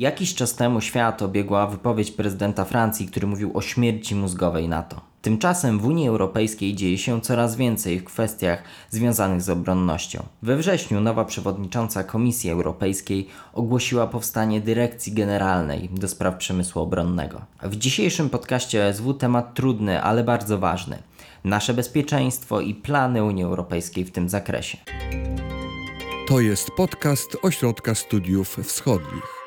Jakiś czas temu świat obiegła wypowiedź prezydenta Francji, który mówił o śmierci mózgowej NATO. Tymczasem w Unii Europejskiej dzieje się coraz więcej w kwestiach związanych z obronnością. We wrześniu nowa przewodnicząca Komisji Europejskiej ogłosiła powstanie Dyrekcji Generalnej do spraw przemysłu obronnego. W dzisiejszym podcaście OSW temat trudny, ale bardzo ważny. Nasze bezpieczeństwo i plany Unii Europejskiej w tym zakresie. To jest podcast Ośrodka Studiów Wschodnich.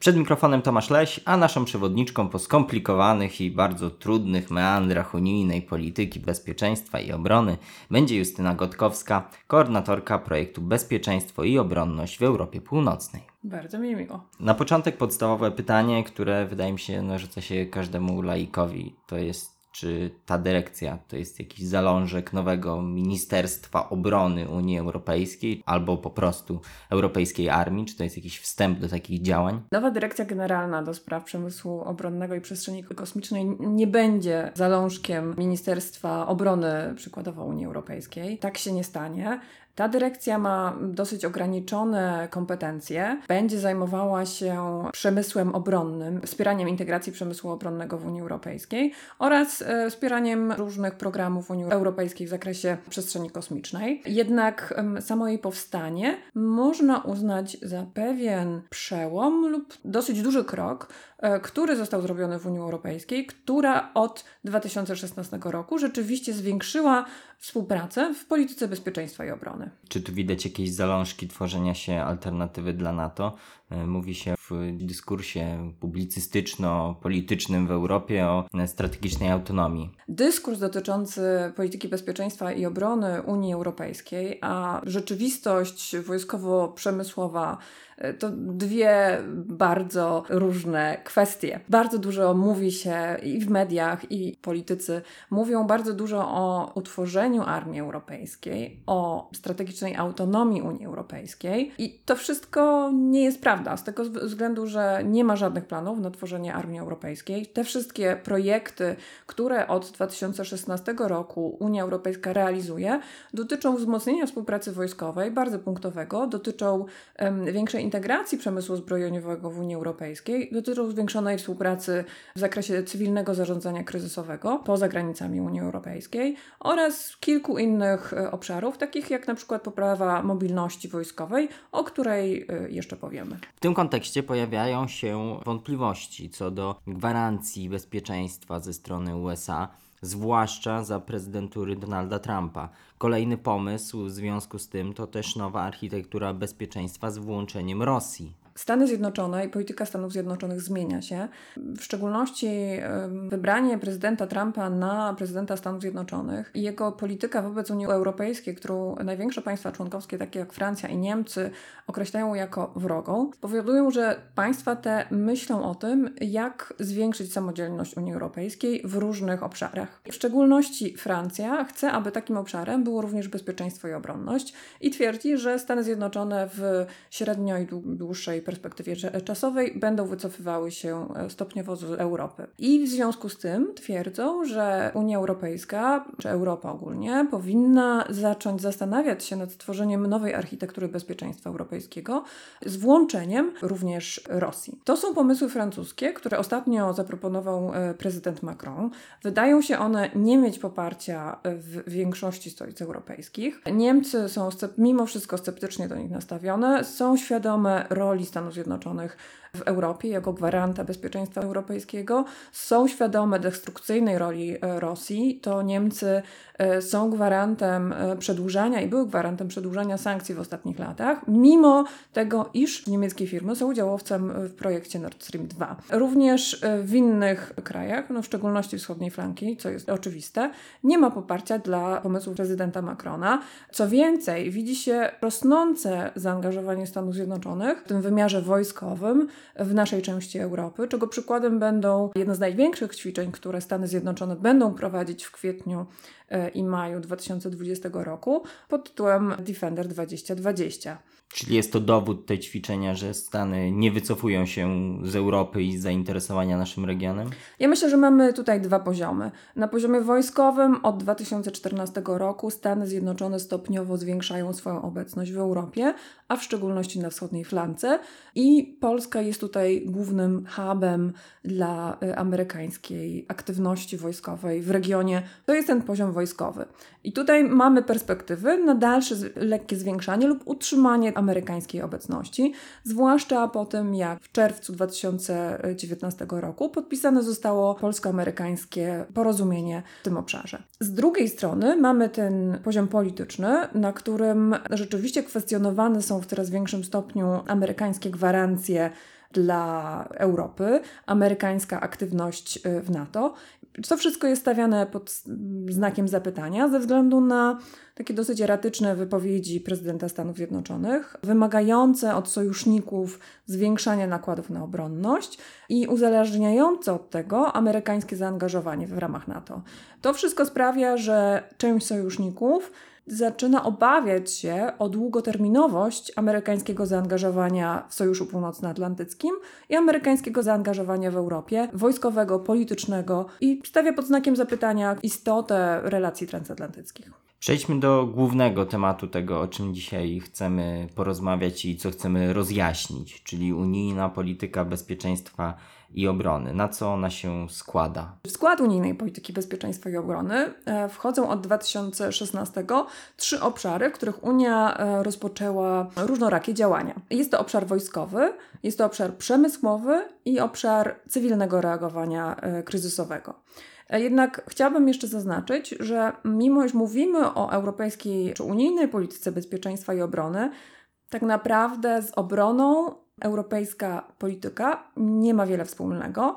Przed mikrofonem Tomasz Leś, a naszą przewodniczką po skomplikowanych i bardzo trudnych meandrach unijnej polityki bezpieczeństwa i obrony będzie Justyna Gotkowska, koordynatorka projektu Bezpieczeństwo i Obronność w Europie Północnej. Bardzo mi miło. Na początek podstawowe pytanie, które wydaje mi się narzuca się każdemu laikowi, to jest czy ta dyrekcja to jest jakiś zalążek nowego Ministerstwa Obrony Unii Europejskiej albo po prostu Europejskiej Armii? Czy to jest jakiś wstęp do takich działań? Nowa Dyrekcja Generalna do Spraw Przemysłu Obronnego i Przestrzeni Kosmicznej nie będzie zalążkiem Ministerstwa Obrony, przykładowo Unii Europejskiej. Tak się nie stanie. Ta dyrekcja ma dosyć ograniczone kompetencje. Będzie zajmowała się przemysłem obronnym, wspieraniem integracji przemysłu obronnego w Unii Europejskiej oraz e, wspieraniem różnych programów Unii Europejskiej w zakresie przestrzeni kosmicznej. Jednak samo jej powstanie można uznać za pewien przełom lub dosyć duży krok który został zrobiony w Unii Europejskiej, która od 2016 roku rzeczywiście zwiększyła współpracę w polityce bezpieczeństwa i obrony. Czy tu widać jakieś zalążki tworzenia się alternatywy dla NATO? E, mówi się w dyskursie publicystyczno-politycznym w Europie o strategicznej autonomii. Dyskurs dotyczący polityki bezpieczeństwa i obrony Unii Europejskiej, a rzeczywistość wojskowo-przemysłowa to dwie bardzo różne kwestie. Bardzo dużo mówi się i w mediach, i politycy mówią bardzo dużo o utworzeniu armii europejskiej, o strategicznej autonomii Unii Europejskiej, i to wszystko nie jest prawda, z tego względu, że nie ma żadnych planów na tworzenie armii europejskiej. Te wszystkie projekty, które od 2016 roku Unia Europejska realizuje, dotyczą wzmocnienia współpracy wojskowej, bardzo punktowego, dotyczą um, większej integracji przemysłu zbrojeniowego w Unii Europejskiej, dotyczą zwiększonej współpracy w zakresie cywilnego zarządzania kryzysowego poza granicami Unii Europejskiej oraz kilku innych e, obszarów, takich jak na przykład poprawa mobilności wojskowej, o której e, jeszcze powiemy. W tym kontekście pojawiają się wątpliwości co do gwarancji bezpieczeństwa ze strony USA zwłaszcza za prezydentury Donalda Trumpa. Kolejny pomysł w związku z tym to też nowa architektura bezpieczeństwa z włączeniem Rosji. Stany Zjednoczone i polityka Stanów Zjednoczonych zmienia się. W szczególności wybranie prezydenta Trumpa na prezydenta Stanów Zjednoczonych i jego polityka wobec Unii Europejskiej, którą największe państwa członkowskie, takie jak Francja i Niemcy, określają jako wrogą, powodują, że państwa te myślą o tym, jak zwiększyć samodzielność Unii Europejskiej w różnych obszarach. W szczególności Francja chce, aby takim obszarem było również bezpieczeństwo i obronność i twierdzi, że Stany Zjednoczone w średnio i dłuższej perspektywie czasowej będą wycofywały się e, stopniowo z Europy. I w związku z tym twierdzą, że Unia Europejska, czy Europa ogólnie, powinna zacząć zastanawiać się nad stworzeniem nowej architektury bezpieczeństwa europejskiego z włączeniem również Rosji. To są pomysły francuskie, które ostatnio zaproponował e, prezydent Macron. Wydają się one nie mieć poparcia w większości stolic europejskich. Niemcy są mimo wszystko sceptycznie do nich nastawione, są świadome roli Stanów Stanów Zjednoczonych w Europie jako gwaranta bezpieczeństwa europejskiego, są świadome destrukcyjnej roli e, Rosji, to Niemcy e, są gwarantem e, przedłużania i były gwarantem przedłużania sankcji w ostatnich latach, mimo tego, iż niemieckie firmy są udziałowcem w projekcie Nord Stream 2. Również w innych krajach, no w szczególności wschodniej flanki, co jest oczywiste, nie ma poparcia dla pomysłów prezydenta Macrona. Co więcej, widzi się rosnące zaangażowanie Stanów Zjednoczonych w tym wymiarze wojskowym w naszej części Europy, czego przykładem będą jedne z największych ćwiczeń, które Stany Zjednoczone będą prowadzić w kwietniu e, i maju 2020 roku pod tytułem Defender 2020. Czyli jest to dowód tej ćwiczenia, że Stany nie wycofują się z Europy i z zainteresowania naszym regionem? Ja myślę, że mamy tutaj dwa poziomy. Na poziomie wojskowym od 2014 roku Stany Zjednoczone stopniowo zwiększają swoją obecność w Europie, a w szczególności na wschodniej flance i Polska jest tutaj głównym hubem dla y, amerykańskiej aktywności wojskowej w regionie. To jest ten poziom wojskowy. I tutaj mamy perspektywy na dalsze lekkie zwiększanie lub utrzymanie amerykańskiej obecności, zwłaszcza po tym, jak w czerwcu 2019 roku podpisane zostało polsko-amerykańskie porozumienie w tym obszarze. Z drugiej strony mamy ten poziom polityczny, na którym rzeczywiście kwestionowane są w coraz większym stopniu amerykańskie gwarancje dla Europy, amerykańska aktywność y, w NATO. To wszystko jest stawiane pod znakiem zapytania ze względu na takie dosyć eratyczne wypowiedzi prezydenta Stanów Zjednoczonych, wymagające od sojuszników zwiększania nakładów na obronność i uzależniające od tego amerykańskie zaangażowanie w ramach NATO. To wszystko sprawia, że część sojuszników zaczyna obawiać się o długoterminowość amerykańskiego zaangażowania w Sojuszu Północnoatlantyckim i amerykańskiego zaangażowania w Europie, wojskowego, politycznego i stawia pod znakiem zapytania istotę relacji transatlantyckich. Przejdźmy do głównego tematu tego, o czym dzisiaj chcemy porozmawiać i co chcemy rozjaśnić, czyli unijna polityka bezpieczeństwa i obrony. Na co ona się składa? W skład unijnej polityki bezpieczeństwa i obrony e, wchodzą od 2016 trzy obszary, w których Unia e, rozpoczęła różnorakie działania. Jest to obszar wojskowy, jest to obszar przemysłowy i obszar cywilnego reagowania e, kryzysowego. Jednak chciałabym jeszcze zaznaczyć, że mimo iż mówimy o europejskiej czy unijnej polityce bezpieczeństwa i obrony, tak naprawdę z obroną europejska polityka nie ma wiele wspólnego.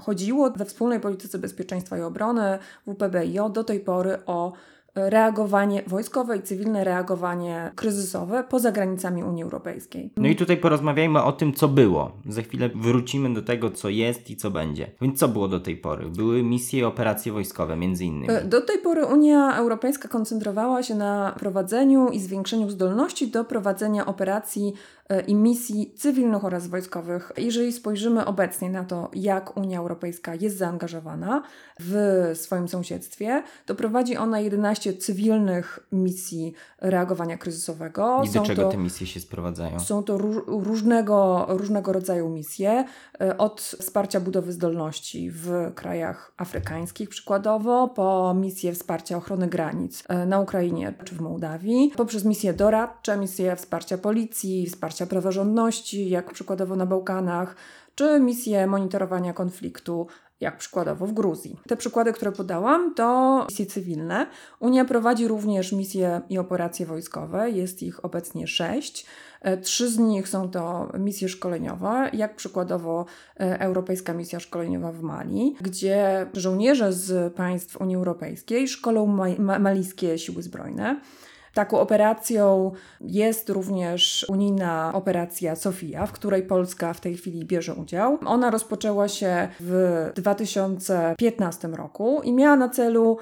Chodziło we wspólnej polityce bezpieczeństwa i obrony WPBIO do tej pory o reagowanie wojskowe i cywilne reagowanie kryzysowe poza granicami Unii Europejskiej. No i tutaj porozmawiajmy o tym, co było. Za chwilę wrócimy do tego, co jest i co będzie. Więc co było do tej pory? Były misje i operacje wojskowe, między innymi. E, do tej pory Unia Europejska koncentrowała się na prowadzeniu i zwiększeniu zdolności do prowadzenia operacji E, i misji cywilnych oraz wojskowych. Jeżeli spojrzymy obecnie na to, jak Unia Europejska jest zaangażowana w swoim sąsiedztwie, to prowadzi ona 11 cywilnych misji reagowania kryzysowego. I do są czego to, te misje się sprowadzają? Są to różnego, różnego rodzaju misje, e, od wsparcia budowy zdolności w krajach afrykańskich przykładowo, po misje wsparcia ochrony granic e, na Ukrainie czy w Mołdawii, poprzez misje doradcze, misje wsparcia policji, wsparcia wsparcia praworządności, jak przykładowo na Bałkanach, czy misje monitorowania konfliktu, jak przykładowo w Gruzji. Te przykłady, które podałam, to misje cywilne. Unia prowadzi również misje i operacje wojskowe, jest ich obecnie sześć. E, trzy z nich są to misje szkoleniowe, jak przykładowo e, Europejska Misja Szkoleniowa w Mali, gdzie żołnierze z państw Unii Europejskiej szkolą malijskie siły zbrojne. Taką operacją jest również unijna operacja Sofia, w której Polska w tej chwili bierze udział. Ona rozpoczęła się w 2015 roku i miała na celu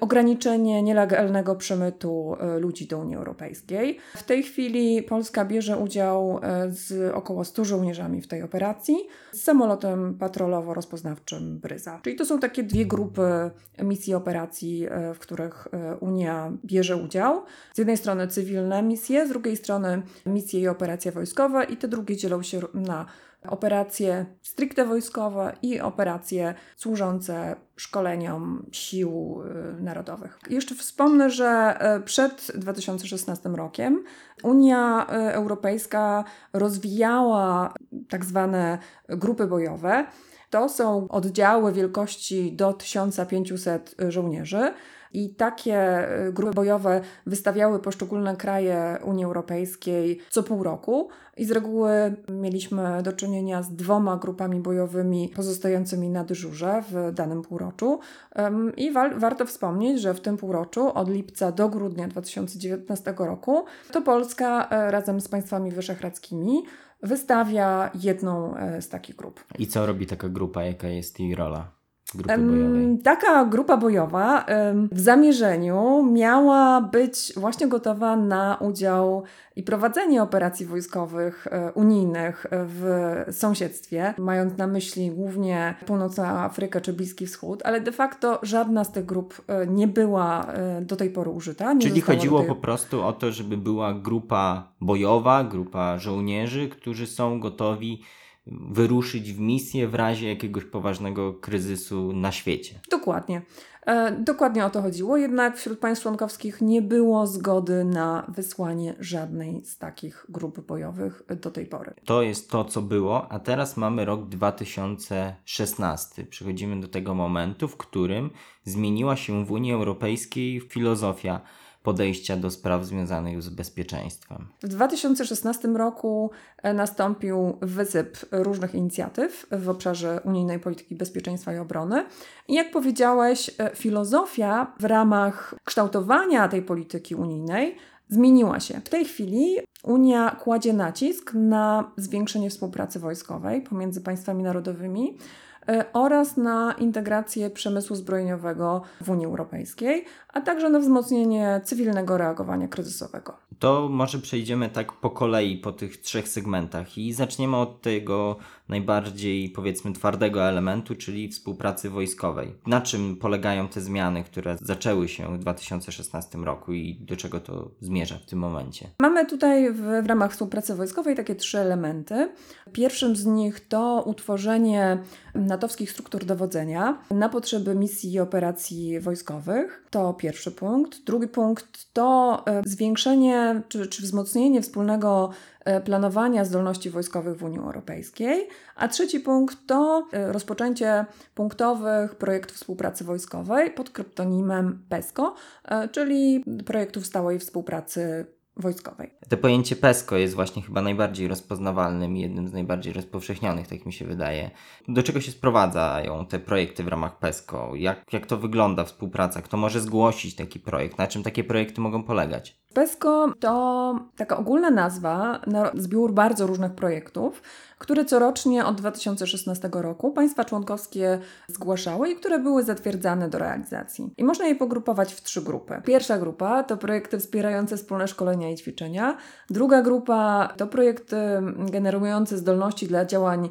ograniczenie nielegalnego przemytu e, ludzi do Unii Europejskiej. W tej chwili Polska bierze udział e, z około 100 żołnierzami w tej operacji z samolotem patrolowo-rozpoznawczym Bryza. Czyli to są takie dwie grupy misji operacji, e, w których Unia bierze udział. Z jednej strony cywilne misje, z drugiej strony misje i operacje wojskowe i te drugie dzielą się na operacje stricte wojskowe i operacje służące szkoleniom sił y, narodowych. Jeszcze wspomnę, że y, przed 2016 rokiem Unia y, Europejska rozwijała tak zwane grupy bojowe. To są oddziały wielkości do 1500 żołnierzy. I takie grupy bojowe wystawiały poszczególne kraje Unii Europejskiej co pół roku. I z reguły mieliśmy do czynienia z dwoma grupami bojowymi pozostającymi na dyżurze w danym półroczu. I wa warto wspomnieć, że w tym półroczu od lipca do grudnia 2019 roku to Polska e, razem z państwami wyszehradzkimi wystawia jedną e, z takich grup. I co robi taka grupa? Jaka jest jej rola? Grupy bojowej? Taka grupa bojowa w zamierzeniu miała być właśnie gotowa na udział i prowadzenie operacji wojskowych e, unijnych w sąsiedztwie, mając na myśli głównie Północną Afrykę czy Bliski Wschód, ale de facto żadna z tych grup e, nie była e, do tej pory użyta. Czyli chodziło tej... po prostu o to, żeby była grupa bojowa, grupa żołnierzy, którzy są gotowi wyruszyć w misję w razie jakiegoś poważnego kryzysu na świecie. Dokładnie. E, dokładnie o to chodziło, jednak wśród państw członkowskich nie było zgody na wysłanie żadnej z takich grup bojowych do tej pory. To jest to, co było, a teraz mamy rok 2016. Przechodzimy do tego momentu, w którym zmieniła się w Unii Europejskiej filozofia podejścia do spraw związanych z bezpieczeństwem. W 2016 roku e, nastąpił wysyp różnych inicjatyw w obszarze unijnej polityki bezpieczeństwa i obrony. I jak powiedziałeś, e, filozofia w ramach kształtowania tej polityki unijnej zmieniła się. W tej chwili Unia kładzie nacisk na zwiększenie współpracy wojskowej pomiędzy państwami narodowymi oraz na integrację przemysłu zbrojeniowego w Unii Europejskiej, a także na wzmocnienie cywilnego reagowania kryzysowego. To może przejdziemy tak po kolei po tych trzech segmentach i zaczniemy od tego najbardziej powiedzmy twardego elementu, czyli współpracy wojskowej. Na czym polegają te zmiany, które zaczęły się w 2016 roku i do czego to zmierza w tym momencie? Mamy tutaj w, w ramach współpracy wojskowej takie trzy elementy. Pierwszym z nich to utworzenie natowskich struktur dowodzenia na potrzeby misji i operacji wojskowych. To pierwszy punkt. Drugi punkt to e, zwiększenie czy, czy wzmocnienie wspólnego planowania zdolności wojskowych w Unii Europejskiej. A trzeci punkt to e, rozpoczęcie punktowych projektów współpracy wojskowej pod kryptonimem PESCO, e, czyli projektów stałej współpracy wojskowej. To pojęcie PESCO jest właśnie chyba najbardziej rozpoznawalnym i jednym z najbardziej rozpowszechnionych, tak mi się wydaje. Do czego się sprowadzają te projekty w ramach PESCO? Jak, jak to wygląda współpraca? Kto może zgłosić taki projekt? Na czym takie projekty mogą polegać? PESCO to taka ogólna nazwa na zbiór bardzo różnych projektów, które corocznie od 2016 roku państwa członkowskie zgłaszały i które były zatwierdzane do realizacji. I można je pogrupować w trzy grupy. Pierwsza grupa to projekty wspierające wspólne szkolenia i ćwiczenia. Druga grupa to projekty generujące zdolności dla działań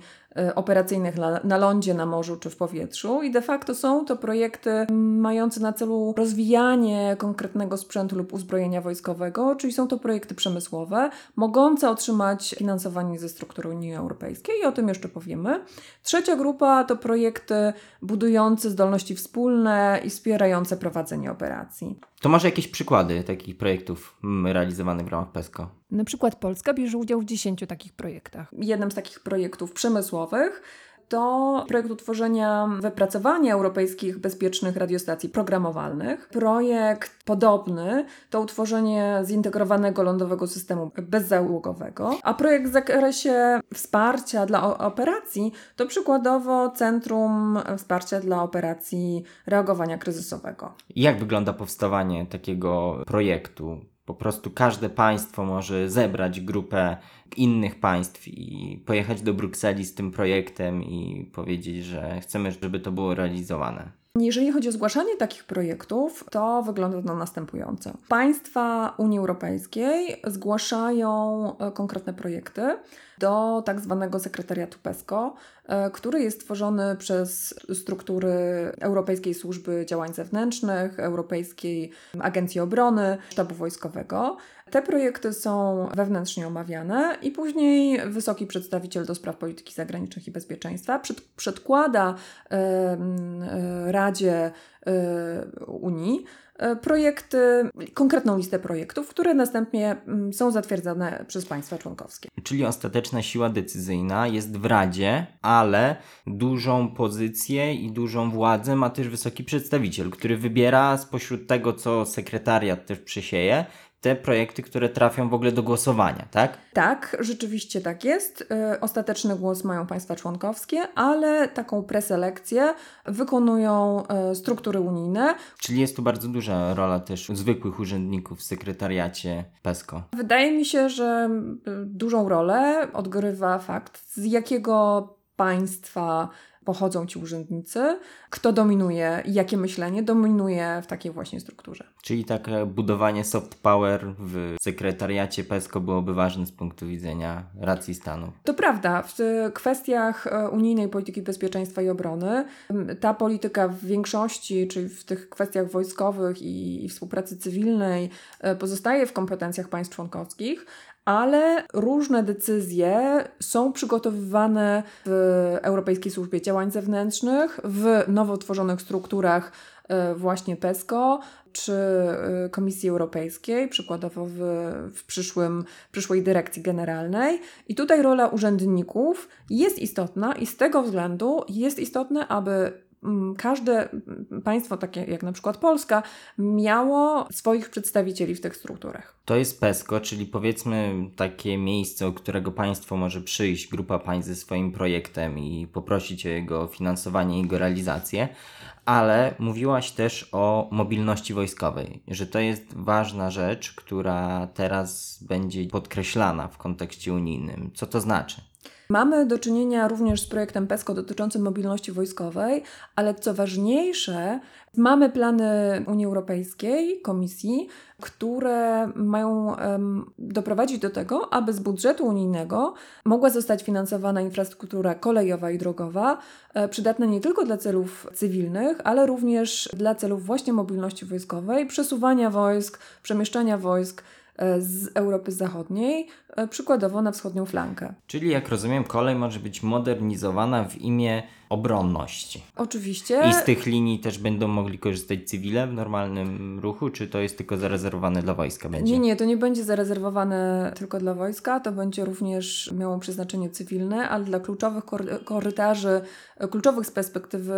operacyjnych na, na lądzie, na morzu czy w powietrzu i de facto są to projekty mające na celu rozwijanie konkretnego sprzętu lub uzbrojenia wojskowego, czyli są to projekty przemysłowe, mogące otrzymać finansowanie ze struktury Unii Europejskiej i o tym jeszcze powiemy. Trzecia grupa to projekty budujące zdolności wspólne i wspierające prowadzenie operacji. To może jakieś przykłady takich projektów mm, realizowanych w ramach PESCO? Na przykład Polska bierze udział w 10 takich projektach. Jednym z takich projektów przemysłowych to projekt utworzenia wypracowania europejskich bezpiecznych radiostacji programowalnych. Projekt podobny to utworzenie zintegrowanego lądowego systemu bezzałogowego, a projekt w zakresie wsparcia dla operacji to przykładowo Centrum Wsparcia dla Operacji Reagowania Kryzysowego. Jak wygląda powstawanie takiego projektu? Po prostu każde państwo może zebrać grupę innych państw i pojechać do Brukseli z tym projektem i powiedzieć, że chcemy, żeby to było realizowane. Jeżeli chodzi o zgłaszanie takich projektów, to wygląda to następująco. Państwa Unii Europejskiej zgłaszają e, konkretne projekty do tak zwanego sekretariatu PESCO, który jest tworzony przez struktury Europejskiej Służby Działań Zewnętrznych, Europejskiej Agencji Obrony, Sztabu Wojskowego. Te projekty są wewnętrznie omawiane i później wysoki przedstawiciel do spraw polityki zagranicznych i bezpieczeństwa przed, przedkłada em, e, Radzie e, Unii e, projekty, konkretną listę projektów, które następnie mm, są zatwierdzane przez państwa członkowskie. Czyli ostateczna siła decyzyjna jest w Radzie, ale dużą pozycję i dużą władzę ma też wysoki przedstawiciel, który wybiera spośród tego, co sekretariat też przysieje, te projekty, które trafią w ogóle do głosowania, tak? Tak, rzeczywiście tak jest. Y, Ostateczny głos mają państwa członkowskie, ale taką preselekcję wykonują y, struktury unijne. Czyli jest tu bardzo duża rola też zwykłych urzędników w sekretariacie PESCO. Wydaje mi się, że y, dużą rolę odgrywa fakt, z jakiego państwa pochodzą ci urzędnicy, kto dominuje i jakie myślenie dominuje w takiej właśnie strukturze. Czyli takie budowanie soft power w sekretariacie PESCO byłoby ważne z punktu widzenia racji stanu. To prawda, w kwestiach e, unijnej polityki bezpieczeństwa i obrony ta polityka w większości, czyli w tych kwestiach wojskowych i, i współpracy cywilnej e, pozostaje w kompetencjach państw członkowskich, ale różne decyzje są przygotowywane w Europejskiej Służbie Działań Zewnętrznych, w nowo tworzonych strukturach e, właśnie PESCO czy e, Komisji Europejskiej, przykładowo w, w przyszłym, przyszłej dyrekcji generalnej. I tutaj rola urzędników jest istotna i z tego względu jest istotne, aby każde państwo, takie jak na przykład Polska, miało swoich przedstawicieli w tych strukturach. To jest PESCO, czyli powiedzmy takie miejsce, o którego państwo może przyjść, grupa państw ze swoim projektem i poprosić o jego finansowanie i jego realizację. Ale mówiłaś też o mobilności wojskowej, że to jest ważna rzecz, która teraz będzie podkreślana w kontekście unijnym. Co to znaczy? Mamy do czynienia również z projektem PESCO dotyczącym mobilności wojskowej, ale co ważniejsze, mamy plany Unii Europejskiej, Komisji, które mają um, doprowadzić do tego, aby z budżetu unijnego mogła zostać finansowana infrastruktura kolejowa i drogowa, e, przydatna nie tylko dla celów cywilnych, ale również dla celów właśnie mobilności wojskowej, przesuwania wojsk, przemieszczania wojsk e, z Europy Zachodniej przykładowo na wschodnią flankę. Czyli jak rozumiem, kolej może być modernizowana w imię obronności. Oczywiście. I z tych linii też będą mogli korzystać cywile w normalnym ruchu, czy to jest tylko zarezerwowane dla wojska? Będzie? Nie, nie, to nie będzie zarezerwowane tylko dla wojska, to będzie również miało przeznaczenie cywilne, ale dla kluczowych korytarzy, kluczowych z perspektywy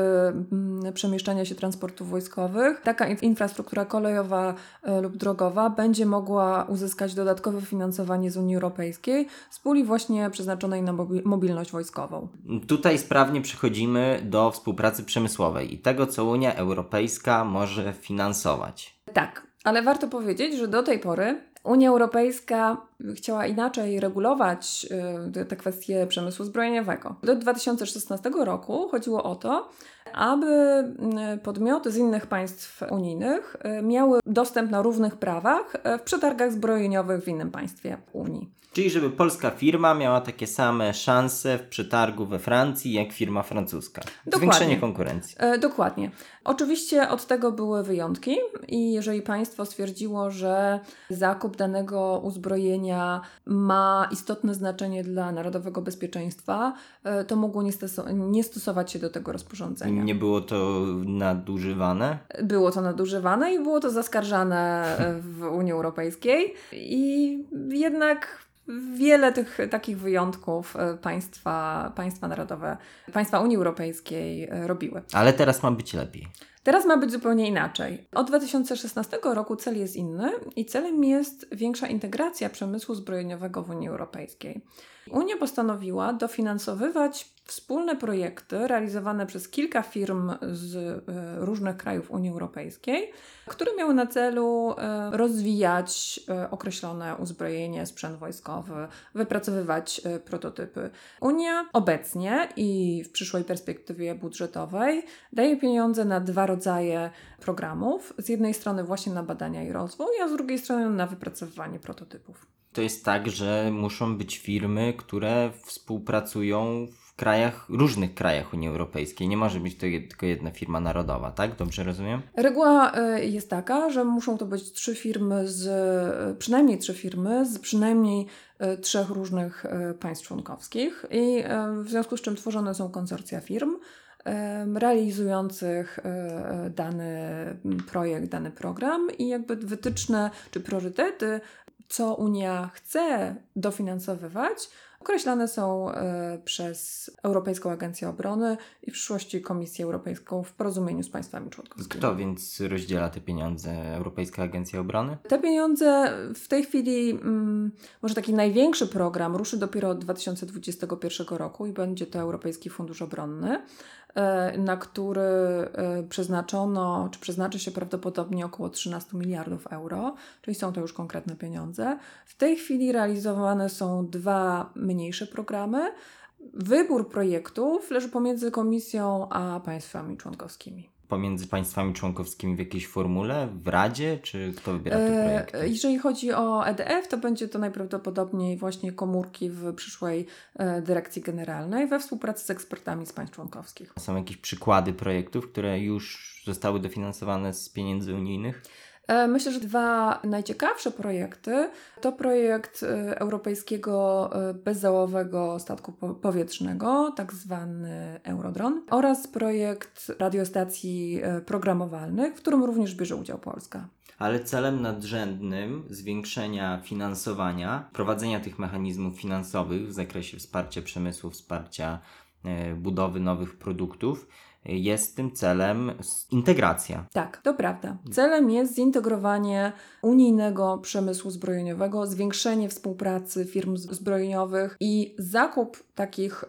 mm, przemieszczania się transportów wojskowych, taka infrastruktura kolejowa e, lub drogowa będzie mogła uzyskać dodatkowe finansowanie z Unii Europejskiej z puli właśnie przeznaczonej na mobilność wojskową. Tutaj sprawnie przechodzimy do współpracy przemysłowej i tego, co Unia Europejska może finansować. Tak, ale warto powiedzieć, że do tej pory Unia Europejska chciała inaczej regulować y, te kwestie przemysłu zbrojeniowego. Do 2016 roku chodziło o to, aby y, podmioty z innych państw unijnych y, miały dostęp na równych prawach w przetargach zbrojeniowych w innym państwie Unii. Czyli żeby polska firma miała takie same szanse w przetargu we Francji jak firma francuska. Dokładnie. Zwiększenie konkurencji. E, dokładnie. Oczywiście od tego były wyjątki i jeżeli państwo stwierdziło, że zakup danego uzbrojenia ma istotne znaczenie dla narodowego bezpieczeństwa, e, to mogło nie, nie stosować się do tego rozporządzenia. Nie było to nadużywane? Było to nadużywane i było to zaskarżane w Unii Europejskiej i jednak wiele tych takich wyjątków e, państwa, państwa narodowe, państwa Unii Europejskiej e, robiły. Ale teraz ma być lepiej. Teraz ma być zupełnie inaczej. Od 2016 roku cel jest inny i celem jest większa integracja przemysłu zbrojeniowego w Unii Europejskiej. Unia postanowiła dofinansowywać wspólne projekty realizowane przez kilka firm z e, różnych krajów Unii Europejskiej, które miały na celu e, rozwijać e, określone uzbrojenie, sprzęt wojskowy, wypracowywać prototypy. Unia obecnie i w przyszłej perspektywie budżetowej daje pieniądze na dwa rodzaje programów. Z jednej strony właśnie na badania i rozwój, a z drugiej strony na wypracowywanie prototypów. To jest tak, że muszą być firmy, które współpracują w krajach, różnych krajach Unii Europejskiej. Nie może być to tylko jedna firma narodowa, tak? Dobrze rozumiem? Reguła e, jest taka, że muszą to być trzy firmy z, e, przynajmniej trzy firmy z przynajmniej e, trzech różnych państw członkowskich i w związku z czym tworzone są konsorcja firm realizujących dany projekt, dany program i jakby wytyczne czy priorytety co Unia chce dofinansowywać, określane są e, przez Europejską Agencję Obrony i w przyszłości Komisję Europejską w porozumieniu z państwami członkowskimi. Kto więc rozdziela te pieniądze? Europejska Agencja Obrony? Te pieniądze w tej chwili, mm, może taki największy program ruszy dopiero od 2021 roku i będzie to Europejski Fundusz Obronny. E, na który e, przeznaczono, czy przeznaczy się prawdopodobnie około 13 miliardów euro, czyli są to już konkretne pieniądze. W tej chwili realizowane są dwa mniejsze programy. Wybór projektów leży pomiędzy komisją a państwami członkowskimi. Pomiędzy państwami członkowskimi w jakiejś formule, w Radzie, czy kto wybiera te E, projekty? Jeżeli chodzi o EDF, to będzie to najprawdopodobniej właśnie komórki w przyszłej e, dyrekcji generalnej we współpracy z ekspertami z państw członkowskich. Są jakieś przykłady projektów, które już zostały dofinansowane z pieniędzy unijnych? E, Myślę, że dwa najciekawsze projekty to projekt e, europejskiego e, bezzałowego statku po- powietrznego, tak zwany Eurodron, oraz projekt radiostacji programowalnych, w którym również bierze udział Polska. Ale celem nadrzędnym zwiększenia finansowania, prowadzenia tych mechanizmów finansowych w zakresie wsparcia przemysłu, wsparcia budowy nowych produktów, jest tym celem integracja. Tak, to prawda. Celem jest zintegrowanie unijnego przemysłu zbrojeniowego, zwiększenie współpracy firm zbrojeniowych i zakup takich y,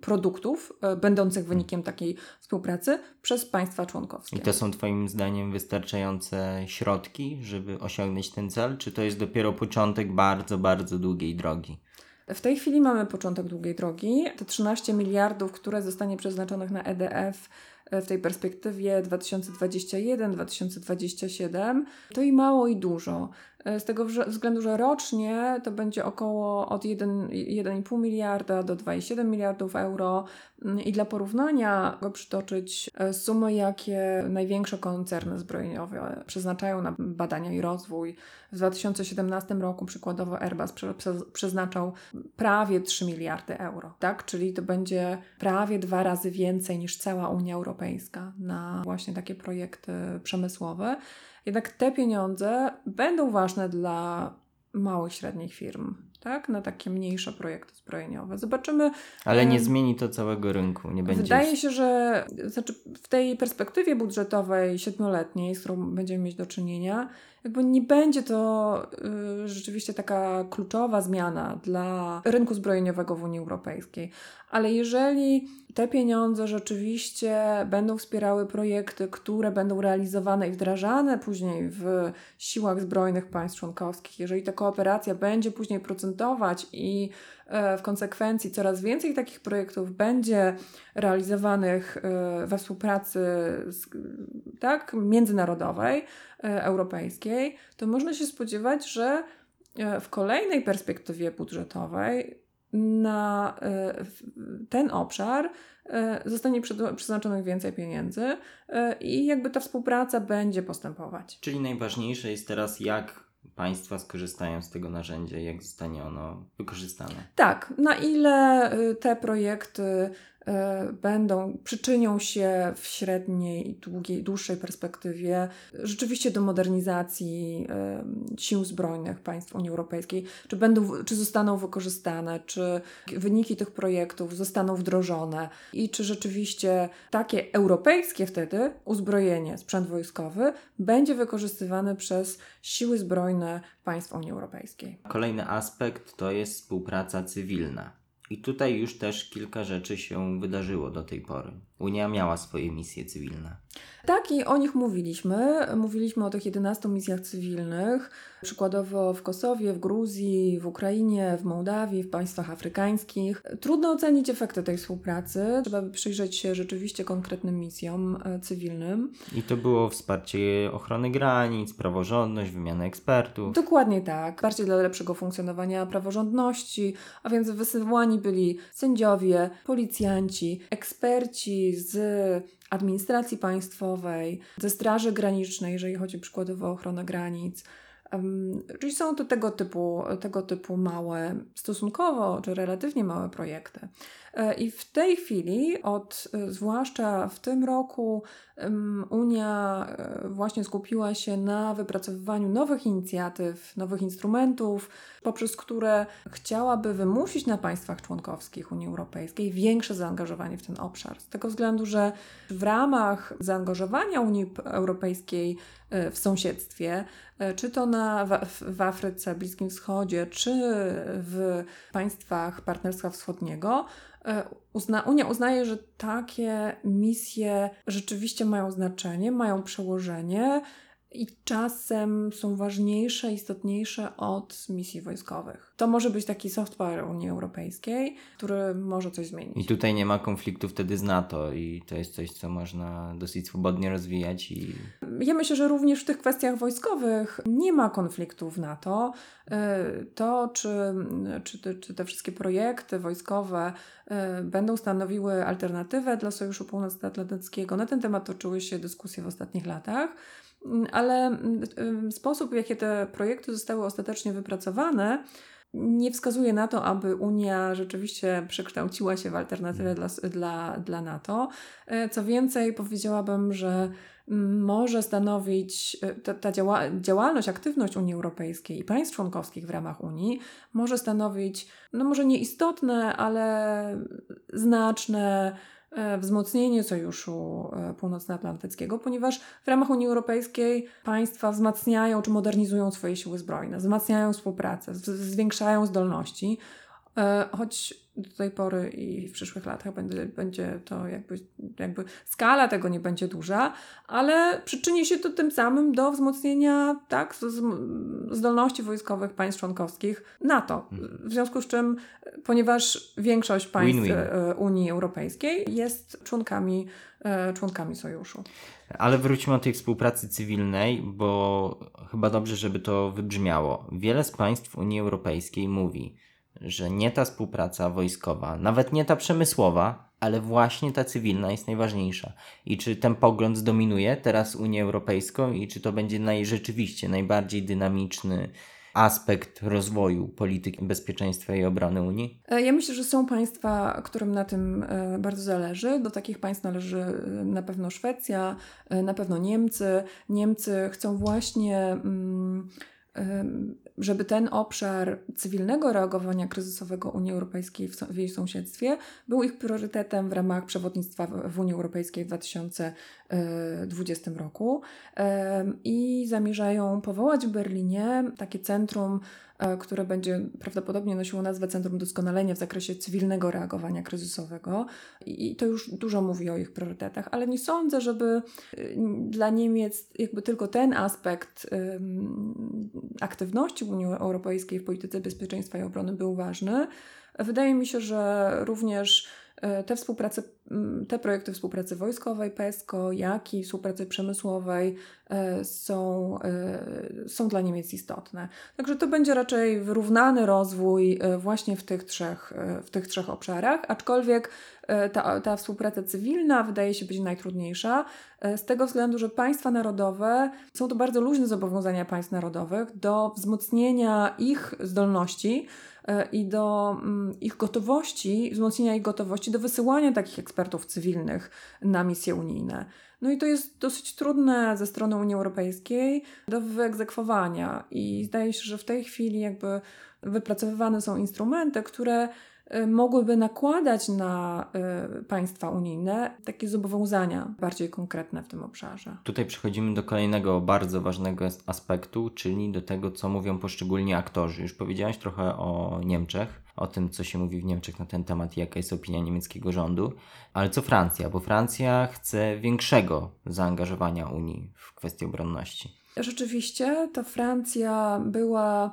produktów y, będących wynikiem takiej współpracy przez państwa członkowskie. I to są Twoim zdaniem wystarczające środki, żeby osiągnąć ten cel? Czy to jest dopiero początek bardzo, bardzo długiej drogi? W tej chwili mamy początek długiej drogi. Te 13 miliardów, które zostanie przeznaczonych na EDF e, w tej perspektywie 2021-2027, to i mało i dużo. Z tego względu, że rocznie to będzie około od 1 1,5 miliarda do 2,7 miliardów euro. Mm, I dla porównania go przytoczyć e, sumy, jakie największe koncerny zbrojeniowe przeznaczają na badania i rozwój. W 2017 roku przykładowo Airbus prze, prze, przeznaczał prawie 3 miliardy euro, tak? Czyli to będzie prawie dwa razy więcej niż cała Unia Europejska na właśnie takie projekty przemysłowe. Jednak te pieniądze będą ważne dla małych, średnich firm, tak? Na takie mniejsze projekty zbrojeniowe. Zobaczymy. Ale nie Em, zmieni to całego rynku. Nie będzie. Wydaje się, że znaczy w tej perspektywie budżetowej siedmioletniej, z którą będziemy mieć do czynienia, jakby nie będzie to y, rzeczywiście taka kluczowa zmiana dla rynku zbrojeniowego w Unii Europejskiej. Ale jeżeli te pieniądze rzeczywiście będą wspierały projekty, które będą realizowane i wdrażane później w siłach zbrojnych państw członkowskich, jeżeli ta kooperacja będzie później procentować i w konsekwencji coraz więcej takich projektów będzie realizowanych e, we współpracy z, tak, międzynarodowej, e, europejskiej, to można się spodziewać, że e, w kolejnej perspektywie budżetowej na e, ten obszar e, zostanie przeznaczonych więcej pieniędzy e, i jakby ta współpraca będzie postępować. Czyli najważniejsze jest teraz, jak państwa skorzystają z tego narzędzia, jak zostanie ono wykorzystane. Tak, na ile y, te projekty będą, przyczynią się w średniej i długiej, dłuższej perspektywie rzeczywiście do modernizacji y, sił zbrojnych państw Unii Europejskiej, czy, będą, czy zostaną wykorzystane, czy wyniki tych projektów zostaną wdrożone i czy rzeczywiście takie europejskie wtedy uzbrojenie, sprzęt wojskowy będzie wykorzystywane przez siły zbrojne państw Unii Europejskiej. Kolejny aspekt to jest współpraca cywilna. I tutaj już też kilka rzeczy się wydarzyło do tej pory. Unia miała swoje misje cywilne. Tak, i o nich mówiliśmy. Mówiliśmy o tych 11 misjach cywilnych, przykładowo w Kosowie, w Gruzji, w Ukrainie, w Mołdawii, w państwach afrykańskich. Trudno ocenić efekty tej współpracy. Trzeba by przyjrzeć się rzeczywiście konkretnym misjom e, cywilnym. I to było wsparcie ochrony granic, praworządność, wymiana ekspertów. Dokładnie tak. Wsparcie dla lepszego funkcjonowania praworządności, a więc wysyłani byli sędziowie, policjanci, eksperci z administracji państwowej, ze Straży Granicznej, jeżeli chodzi przykładowo o ochronę granic. Czyli są to tego typu, tego typu małe, stosunkowo czy relatywnie małe projekty. E, I w tej chwili, od, e, zwłaszcza w tym roku, Unia e, właśnie skupiła się na wypracowywaniu nowych inicjatyw, nowych instrumentów, poprzez które chciałaby wymusić na państwach członkowskich Unii Europejskiej większe zaangażowanie w ten obszar. Z tego względu, że w ramach zaangażowania Unii Europejskiej w sąsiedztwie, czy to na, w, w Afryce, Bliskim Wschodzie, czy w państwach Partnerstwa Wschodniego, uzna, Unia uznaje, że takie misje rzeczywiście mają znaczenie, mają przełożenie i czasem są ważniejsze, istotniejsze od misji wojskowych. To może być taki software Unii Europejskiej, który może coś zmienić. I tutaj nie ma konfliktu wtedy z NATO i to jest coś, co można dosyć swobodnie rozwijać i Ja myślę, że również w tych kwestiach wojskowych nie ma konfliktu w NATO. Y, To, czy, czy, te, czy te wszystkie projekty wojskowe y, będą stanowiły alternatywę dla Sojuszu Północnoatlantyckiego, na ten temat toczyły się dyskusje w ostatnich latach. Mm, Ale y, sposób, w jaki te projekty zostały ostatecznie wypracowane, nie wskazuje na to, aby Unia rzeczywiście przekształciła się w alternatywę dla, dla, dla NATO. E, Co więcej, powiedziałabym, że mm, może stanowić e, ta, ta działa, działalność, aktywność Unii Europejskiej i państw członkowskich w ramach Unii może stanowić, no może nieistotne, ale znaczne wzmocnienie sojuszu e, północnoatlantyckiego, ponieważ w ramach Unii Europejskiej państwa wzmacniają czy modernizują swoje siły zbrojne, wzmacniają współpracę, zwiększają zdolności, e, choć do tej pory i w przyszłych latach będzie, będzie to jakby, jakby skala tego nie będzie duża, ale przyczyni się to tym samym do wzmocnienia tak, zdolności wojskowych państw członkowskich NATO. W związku z czym, e, ponieważ większość państw Win-win. e, Unii Europejskiej jest członkami, e, członkami sojuszu. Ale wróćmy do tej współpracy cywilnej, bo chyba dobrze, żeby to wybrzmiało. Wiele z państw Unii Europejskiej mówi, że nie ta współpraca wojskowa, nawet nie ta przemysłowa, ale właśnie ta cywilna jest najważniejsza. I czy ten pogląd zdominuje teraz Unię Europejską i czy to będzie naj, rzeczywiście najbardziej dynamiczny aspekt rozwoju polityki bezpieczeństwa i obrony Unii? E, Ja myślę, że są państwa, którym na tym e, bardzo zależy. Do takich państw należy e, na pewno Szwecja, na pewno Niemcy. Niemcy chcą właśnie, mm, żeby ten obszar cywilnego reagowania kryzysowego Unii Europejskiej w, w jej sąsiedztwie był ich priorytetem w ramach przewodnictwa w Unii Europejskiej w 2020 roku. Em, I zamierzają powołać w Berlinie takie centrum e, które będzie prawdopodobnie nosiło nazwę Centrum Doskonalenia w zakresie cywilnego reagowania kryzysowego. I to już dużo mówi o ich priorytetach, ale nie sądzę, żeby y, dla Niemiec jakby tylko ten aspekt aktywności Unii Europejskiej w polityce bezpieczeństwa i obrony był ważny. Wydaje mi się, że również e, te współprace, m, te projekty współpracy wojskowej, PESCO, jak i współpracy przemysłowej e, są, e, są dla Niemiec istotne. Także to będzie raczej wyrównany rozwój e, właśnie w tych trzech, e, w tych trzech obszarach, aczkolwiek e, ta, ta współpraca cywilna wydaje się być najtrudniejsza, e, z tego względu, że państwa narodowe są to bardzo luźne zobowiązania państw narodowych do wzmocnienia ich zdolności e, i do mm, ich gotowości, wzmocnienia ich gotowości do wysyłania takich ekspertów cywilnych na misje unijne. No i to jest dosyć trudne ze strony Unii Europejskiej do wyegzekwowania i zdaje się, że w tej chwili jakby wypracowywane są instrumenty, które mogłyby nakładać na y, państwa unijne takie zobowiązania bardziej konkretne w tym obszarze. Tutaj przechodzimy do kolejnego bardzo ważnego as- aspektu, czyli do tego, co mówią poszczególni aktorzy. Już powiedziałaś trochę o Niemczech, o tym, co się mówi w Niemczech na ten temat i jaka jest opinia niemieckiego rządu. Ale co Francja? Bo Francja chce większego zaangażowania Unii w kwestii obronności. Rzeczywiście to Francja była e,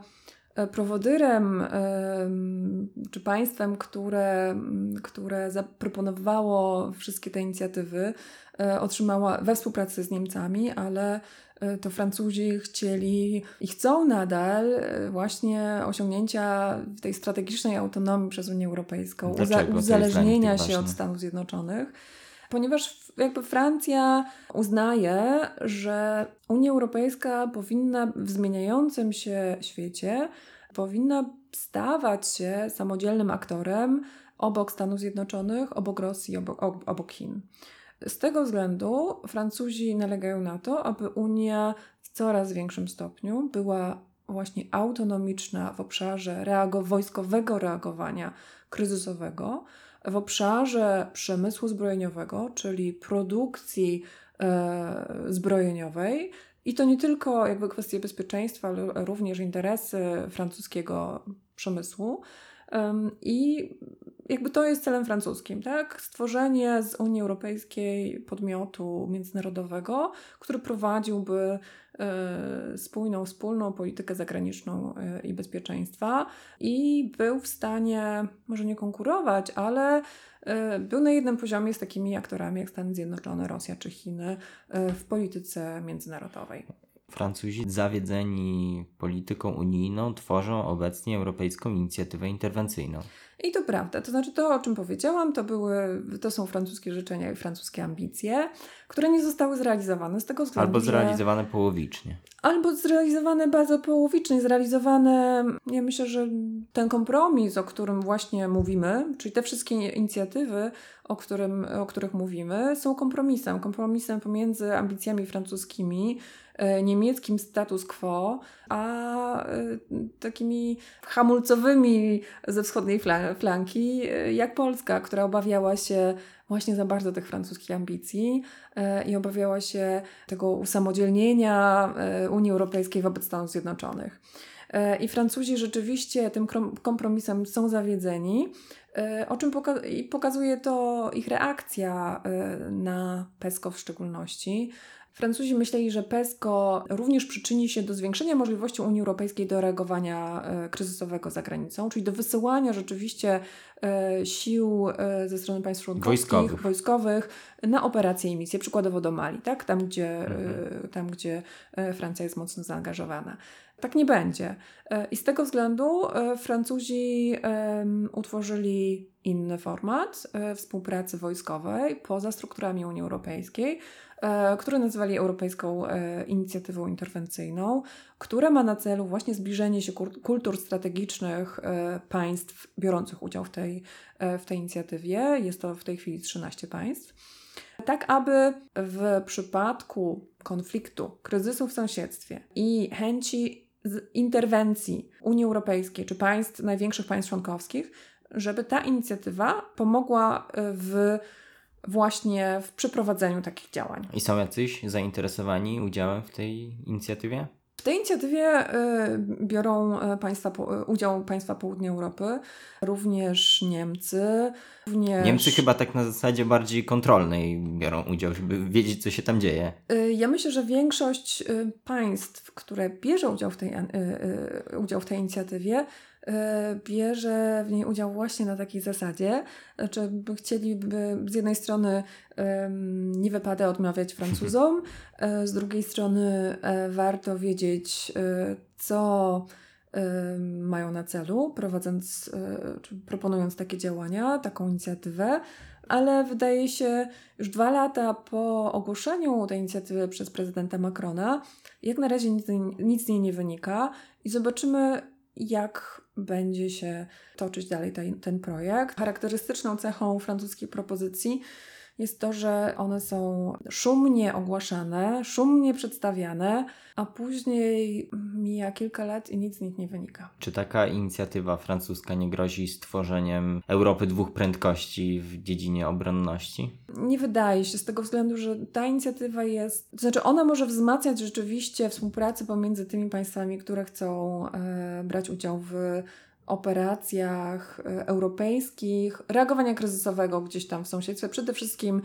prowodyrem em, czy państwem, które, które zaproponowało wszystkie te inicjatywy, e, otrzymała we współpracy z Niemcami, ale e, to Francuzi chcieli i chcą nadal e, właśnie osiągnięcia tej strategicznej autonomii przez Unię Europejską, Dlaczego uzależnienia tak się od? Stanów Zjednoczonych. Ponieważ w- jakby Francja uznaje, że Unia Europejska powinna w zmieniającym się świecie powinna stawać się samodzielnym aktorem obok Stanów Zjednoczonych, obok Rosji, obok, ob- obok Chin. Z tego względu Francuzi nalegają na to, aby Unia w coraz większym stopniu była właśnie autonomiczna w obszarze reago- wojskowego reagowania kryzysowego, w obszarze przemysłu zbrojeniowego, czyli produkcji e, zbrojeniowej. I to nie tylko jakby kwestie bezpieczeństwa, ale również interesy francuskiego przemysłu. I jakby to jest celem francuskim, tak? Stworzenie z Unii Europejskiej podmiotu międzynarodowego, który prowadziłby e, spójną, wspólną politykę zagraniczną e, i bezpieczeństwa i był w stanie, może nie konkurować, ale e, był na jednym poziomie z takimi aktorami jak Stany Zjednoczone, Rosja czy Chiny w polityce międzynarodowej. Francuzi zawiedzeni polityką unijną tworzą obecnie Europejską Inicjatywę Interwencyjną. I to prawda. To znaczy to, o czym powiedziałam, to, były, to są francuskie życzenia i francuskie ambicje, które nie zostały zrealizowane z tego względu, Albo że... zrealizowane połowicznie. Albo zrealizowane bardzo połowicznie, zrealizowane, ja myślę, że ten kompromis, o którym właśnie mówimy, czyli te wszystkie inicjatywy, o, którym, o których mówimy, są kompromisem. Kompromisem pomiędzy ambicjami francuskimi, e, niemieckim status quo, a e, takimi hamulcowymi ze wschodniej fla- flanki, e, jak Polska, która obawiała się właśnie za bardzo tych francuskich ambicji e, i obawiała się tego usamodzielnienia e, Unii Europejskiej wobec Stanów Zjednoczonych. I Francuzi rzeczywiście tym kompromisem są zawiedzeni, o czym poka- pokazuje to ich reakcja na PESCO w szczególności. Francuzi myśleli, że PESCO również przyczyni się do zwiększenia możliwości Unii Europejskiej do reagowania e, kryzysowego za granicą, czyli do wysyłania rzeczywiście e, sił e, ze strony państw członkowskich, Wojskowych. wojskowych na operacje i misje, przykładowo do Mali, tak? tam, gdzie, Mhm. tam, gdzie Francja jest mocno zaangażowana. Tak nie będzie. E, I z tego względu e, Francuzi utworzyli inny format e, współpracy wojskowej poza strukturami Unii Europejskiej, który nazwali Europejską Inicjatywą Interwencyjną, która ma na celu właśnie zbliżenie się kultur strategicznych państw biorących udział w tej, w tej inicjatywie. Jest to w tej chwili 13 państw. Tak, aby w przypadku konfliktu, kryzysu w sąsiedztwie i chęci z interwencji Unii Europejskiej czy państw, największych państw członkowskich, żeby ta inicjatywa pomogła e, w właśnie w przeprowadzeniu takich działań. I są jacyś zainteresowani udziałem w tej inicjatywie? W tej inicjatywie y, biorą y, państwa, y, udział państwa południa Europy, również Niemcy, również... Niemcy chyba tak na zasadzie bardziej kontrolnej biorą udział, żeby wiedzieć, co się tam dzieje. Ja myślę, że większość państw, które bierze udział w tej, udział w tej inicjatywie, bierze w niej udział właśnie na takiej zasadzie, znaczy by chcieliby z jednej strony nie wypada odmawiać Francuzom, y, z drugiej strony y, warto wiedzieć, co mają na celu, prowadząc, czy proponując takie działania, taką inicjatywę, ale wydaje się, już dwa lata po ogłoszeniu tej inicjatywy przez prezydenta Macrona, jak na razie nic, nic z niej nie wynika i zobaczymy, jak będzie się toczyć dalej ten, ten projekt. Charakterystyczną cechą francuskiej propozycji jest to, że one są szumnie ogłaszane, szumnie przedstawiane, a później mija kilka lat i nic z nich nie wynika. Czy taka inicjatywa francuska nie grozi stworzeniem Europy dwóch prędkości w dziedzinie obronności? Nie wydaje się, z tego względu, że ta inicjatywa jest, to znaczy ona może wzmacniać rzeczywiście współpracę pomiędzy tymi państwami, które chcą e, brać udział w operacjach e, europejskich, reagowania kryzysowego gdzieś tam w sąsiedztwie, przede wszystkim e,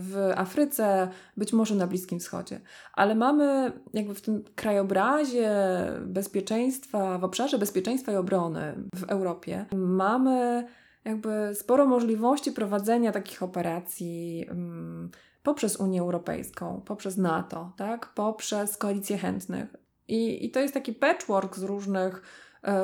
w Afryce, być może na Bliskim Wschodzie. Ale mamy jakby w tym krajobrazie bezpieczeństwa, w obszarze bezpieczeństwa i obrony w Europie, mamy jakby sporo możliwości prowadzenia takich operacji mm, poprzez Unię Europejską, poprzez NATO, tak? poprzez koalicję chętnych. I, I to jest taki patchwork z różnych,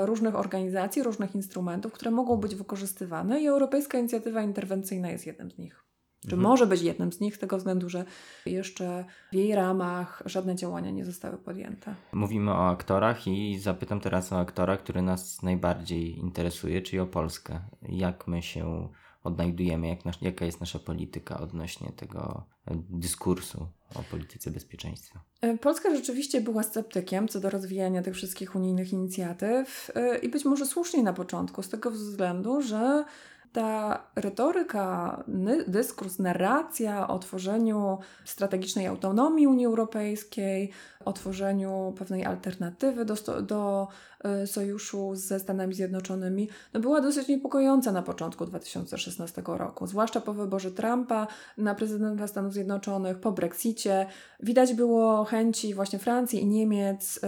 różnych organizacji, różnych instrumentów, które mogą być wykorzystywane i Europejska Inicjatywa Interwencyjna jest jednym z nich. Czy Mhm. może być jednym z nich z tego względu, że jeszcze w jej ramach żadne działania nie zostały podjęte. Mówimy o aktorach i zapytam teraz o aktora, który nas najbardziej interesuje, czyli o Polskę. Jak my się odnajdujemy, jak nasz, jaka jest nasza polityka odnośnie tego e, dyskursu o polityce bezpieczeństwa? E, Polska rzeczywiście była sceptykiem co do rozwijania tych wszystkich unijnych inicjatyw e, i być może słusznie na początku, z tego względu, że ta retoryka, dyskurs, narracja o tworzeniu strategicznej autonomii Unii Europejskiej, o tworzeniu pewnej alternatywy do, do sojuszu ze Stanami Zjednoczonymi, no była dosyć niepokojąca na początku 2016 roku, zwłaszcza po wyborze Trumpa na prezydenta Stanów Zjednoczonych, po Brexicie. Widać było chęci właśnie Francji i Niemiec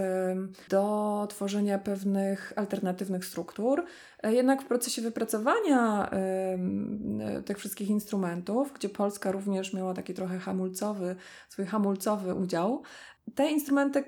do tworzenia pewnych alternatywnych struktur. E, Jednak w procesie wypracowania e, tych wszystkich instrumentów, gdzie Polska również miała taki trochę hamulcowy, swój hamulcowy udział, te instrumenty,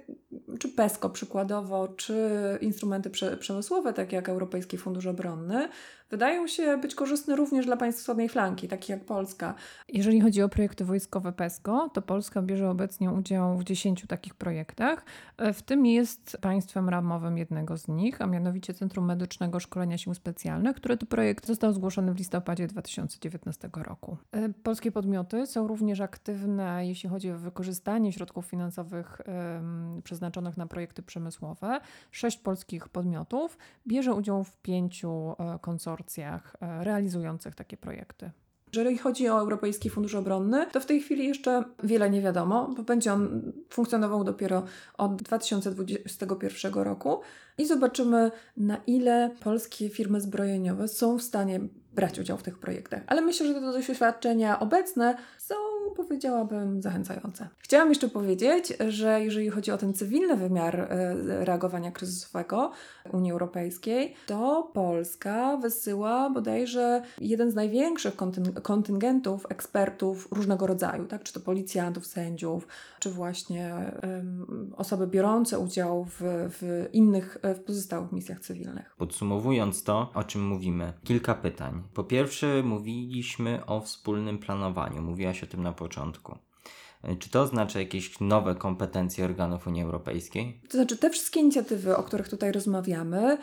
czy PESCO przykładowo, czy instrumenty prze, przemysłowe, takie jak Europejski Fundusz Obronny, wydają się być korzystne również dla państw wschodniej flanki, takich jak Polska. Jeżeli chodzi o projekty wojskowe PESCO, to Polska bierze obecnie udział w 10 takich projektach. W tym jest państwem ramowym jednego z nich, a mianowicie Centrum Medycznego Szkolenia Sił Specjalnych, który to projekt został zgłoszony w listopadzie 2019 roku. E, Polskie podmioty są również aktywne, jeśli chodzi o wykorzystanie środków finansowych em, przeznaczonych na projekty przemysłowe. Sześć polskich podmiotów bierze udział w pięciu e, konsorcjach e, realizujących takie projekty. Jeżeli chodzi o Europejski Fundusz Obronny, to w tej chwili jeszcze wiele nie wiadomo, bo będzie on funkcjonował dopiero od 2021 roku i zobaczymy, na ile polskie firmy zbrojeniowe są w stanie brać udział w tych projektach. Ale myślę, że te doświadczenia obecne są, powiedziałabym, zachęcające. Chciałam jeszcze powiedzieć, że jeżeli chodzi o ten cywilny wymiar e, reagowania kryzysowego Unii Europejskiej, to Polska wysyła bodajże jeden z największych kontyn- kontyngentów ekspertów różnego rodzaju, tak? czy to policjantów, sędziów, czy właśnie em, osoby biorące udział w, w innych, w pozostałych misjach cywilnych. Podsumowując to, o czym mówimy, kilka pytań. Po pierwsze, mówiliśmy o wspólnym planowaniu. Mówiłaś o tym na początku. E, Czy to oznacza jakieś nowe kompetencje organów Unii Europejskiej? To znaczy, te wszystkie inicjatywy, o których tutaj rozmawiamy,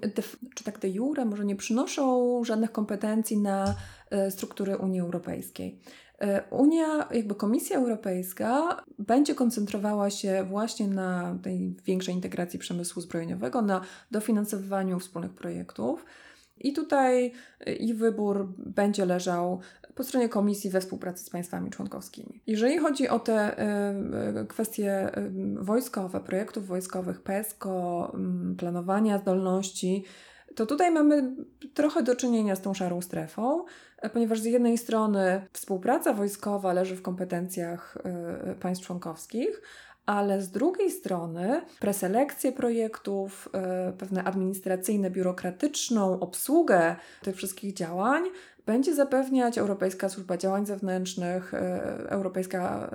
de, czy tak de jure, może nie przynoszą żadnych kompetencji na e, struktury Unii Europejskiej. E, Unia, jakby Komisja Europejska będzie koncentrowała się właśnie na tej większej integracji przemysłu zbrojeniowego, na dofinansowywaniu wspólnych projektów. I tutaj e, ich wybór będzie leżał po stronie Komisji we współpracy z państwami członkowskimi. Jeżeli chodzi o te y, y, kwestie y, wojskowe, projektów wojskowych, PESCO, mm, planowania zdolności, to tutaj mamy trochę do czynienia z tą szarą strefą, e, ponieważ z jednej strony współpraca wojskowa leży w kompetencjach y, państw członkowskich, ale z drugiej strony preselekcje projektów, y, pewne administracyjne, biurokratyczną obsługę tych wszystkich działań będzie zapewniać Europejska Służba Działań Zewnętrznych, e, Europejska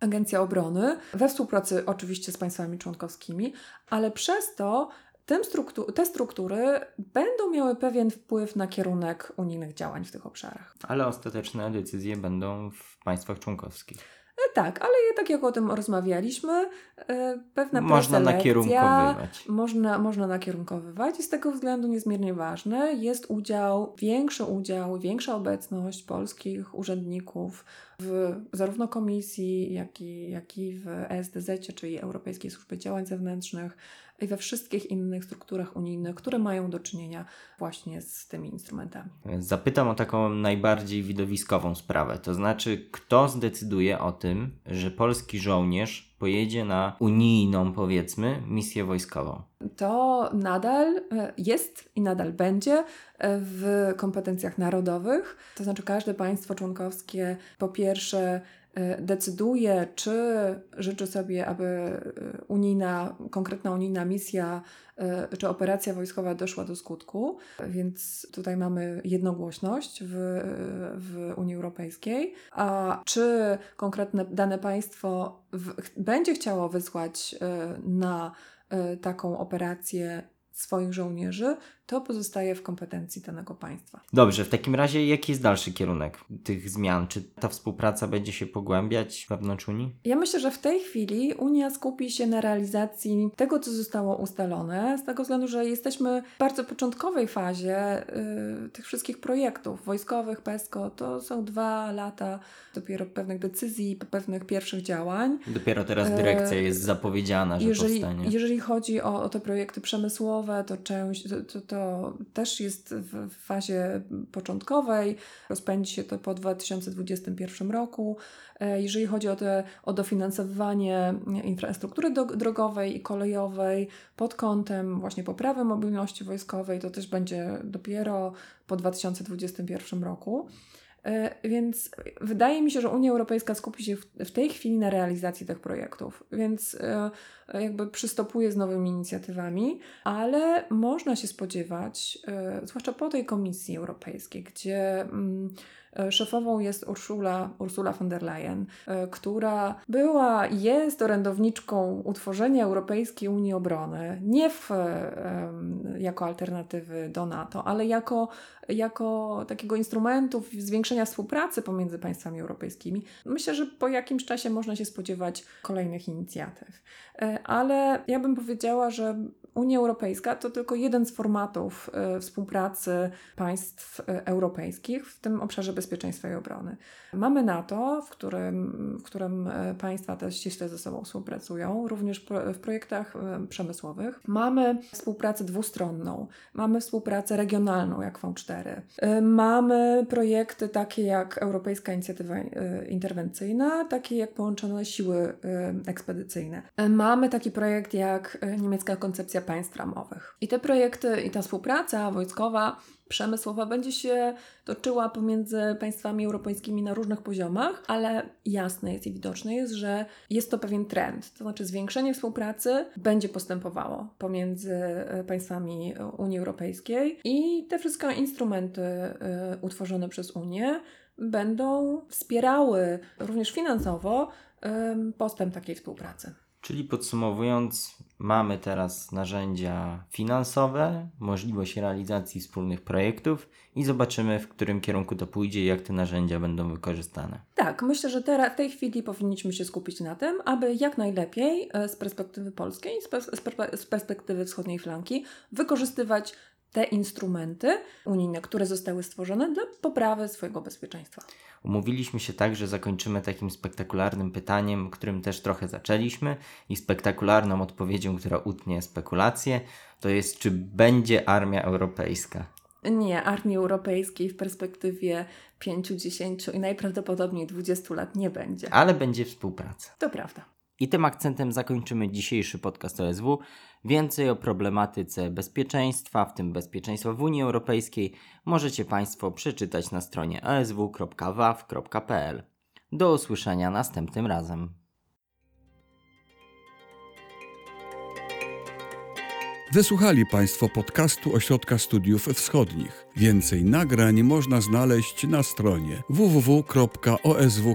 Agencja Obrony, we współpracy oczywiście z państwami członkowskimi, ale przez to struktu- te struktury będą miały pewien wpływ na kierunek unijnych działań w tych obszarach. Ale ostateczne decyzje będą w państwach członkowskich. E, Tak, ale tak jak o tym rozmawialiśmy, e, pewna Można nakierunkowywać. Można, można nakierunkowywać i z tego względu niezmiernie ważne jest udział, większy udział, większa obecność polskich urzędników w zarówno komisji, jak i, jak i w ESDZ, czyli Europejskiej Służbie Działań Zewnętrznych i we wszystkich innych strukturach unijnych, które mają do czynienia właśnie z tymi instrumentami. Zapytam o taką najbardziej widowiskową sprawę. To znaczy, kto zdecyduje o tym, że polski żołnierz pojedzie na unijną, powiedzmy, misję wojskową? to nadal e, jest i nadal będzie e, w kompetencjach narodowych. To znaczy, każde państwo członkowskie po pierwsze decyduje, czy życzy sobie, aby e, unijna, konkretna unijna misja e, czy operacja wojskowa doszła do skutku, więc tutaj mamy jednogłośność w, w Unii Europejskiej. A czy konkretne dane państwo w, będzie chciało wysłać e, na e, taką operację swoich żołnierzy, to pozostaje w kompetencji danego państwa. Dobrze, w takim razie jaki jest dalszy kierunek tych zmian? Czy ta współpraca będzie się pogłębiać wewnątrz Unii? Ja myślę, że w tej chwili Unia skupi się na realizacji tego, co zostało ustalone, z tego względu, że jesteśmy w bardzo początkowej fazie y, tych wszystkich projektów wojskowych, PESCO. To są dwa lata dopiero pewnych decyzji, pewnych pierwszych działań. Dopiero teraz E, dyrekcja jest zapowiedziana, że Jeżeli, powstanie. jeżeli chodzi o, o te projekty przemysłowe, to część, to, to, to też jest w fazie początkowej. Rozpędzi się to po 2021 roku. E, jeżeli chodzi o, te, o dofinansowanie infrastruktury drogowej i kolejowej pod kątem właśnie poprawy mobilności wojskowej, to też będzie dopiero po 2021 roku. E, więc wydaje mi się, że Unia Europejska skupi się w tej chwili na realizacji tych projektów, więc e, jakby przystopuje z nowymi inicjatywami, ale można się spodziewać, e, zwłaszcza po tej Komisji Europejskiej, gdzie mm, szefową jest Ursula, Ursula von der Leyen, e, która była, jest orędowniczką utworzenia Europejskiej Unii Obrony, nie w, jako alternatywy do NATO, ale jako, jako takiego instrumentu zwiększenia współpracy pomiędzy państwami europejskimi. Myślę, że po jakimś czasie można się spodziewać kolejnych inicjatyw. E, ale ja bym powiedziała, że Unia Europejska to tylko jeden z formatów e, współpracy państw e, europejskich w tym obszarze bezpieczeństwa i obrony. Mamy NATO, w którym, w którym e, państwa też ściśle ze sobą współpracują, również w projektach przemysłowych. Mamy współpracę dwustronną, mamy współpracę regionalną, jak V4. Mamy projekty takie jak Europejska Inicjatywa Interwencyjna, takie jak Połączone Siły Ekspedycyjne. Mamy taki projekt jak Niemiecka Koncepcja państw ramowych. I te projekty i ta współpraca wojskowa, przemysłowa będzie się toczyła pomiędzy państwami europejskimi na różnych poziomach, ale jasne jest i widoczne jest, że jest to pewien trend. To znaczy zwiększenie współpracy będzie postępowało pomiędzy e, państwami Unii Europejskiej i te wszystkie instrumenty e, utworzone przez Unię będą wspierały również finansowo postęp takiej współpracy. Czyli podsumowując, mamy teraz narzędzia finansowe, możliwość realizacji wspólnych projektów i zobaczymy, w którym kierunku to pójdzie i jak te narzędzia będą wykorzystane. Tak, myślę, że teraz, w tej chwili powinniśmy się skupić na tym, aby jak najlepiej e, z perspektywy polskiej, z perspektywy wschodniej flanki, wykorzystywać te instrumenty unijne, które zostały stworzone dla poprawy swojego bezpieczeństwa. Umówiliśmy się tak, że zakończymy takim spektakularnym pytaniem, którym też trochę zaczęliśmy, i spektakularną odpowiedzią, która utnie spekulacje, to jest, czy będzie armia europejska? Nie, armii europejskiej w perspektywie 5, 10 i najprawdopodobniej 20 lat nie będzie. Ale będzie współpraca. To prawda. I tym akcentem zakończymy dzisiejszy podcast OSW. Więcej o problematyce bezpieczeństwa, w tym bezpieczeństwa w Unii Europejskiej, możecie Państwo przeczytać na stronie osw.waw.pl. Do usłyszenia następnym razem. Wysłuchali Państwo podcastu Ośrodka Studiów Wschodnich. Więcej nagrań można znaleźć na stronie www.osw.waw.pl.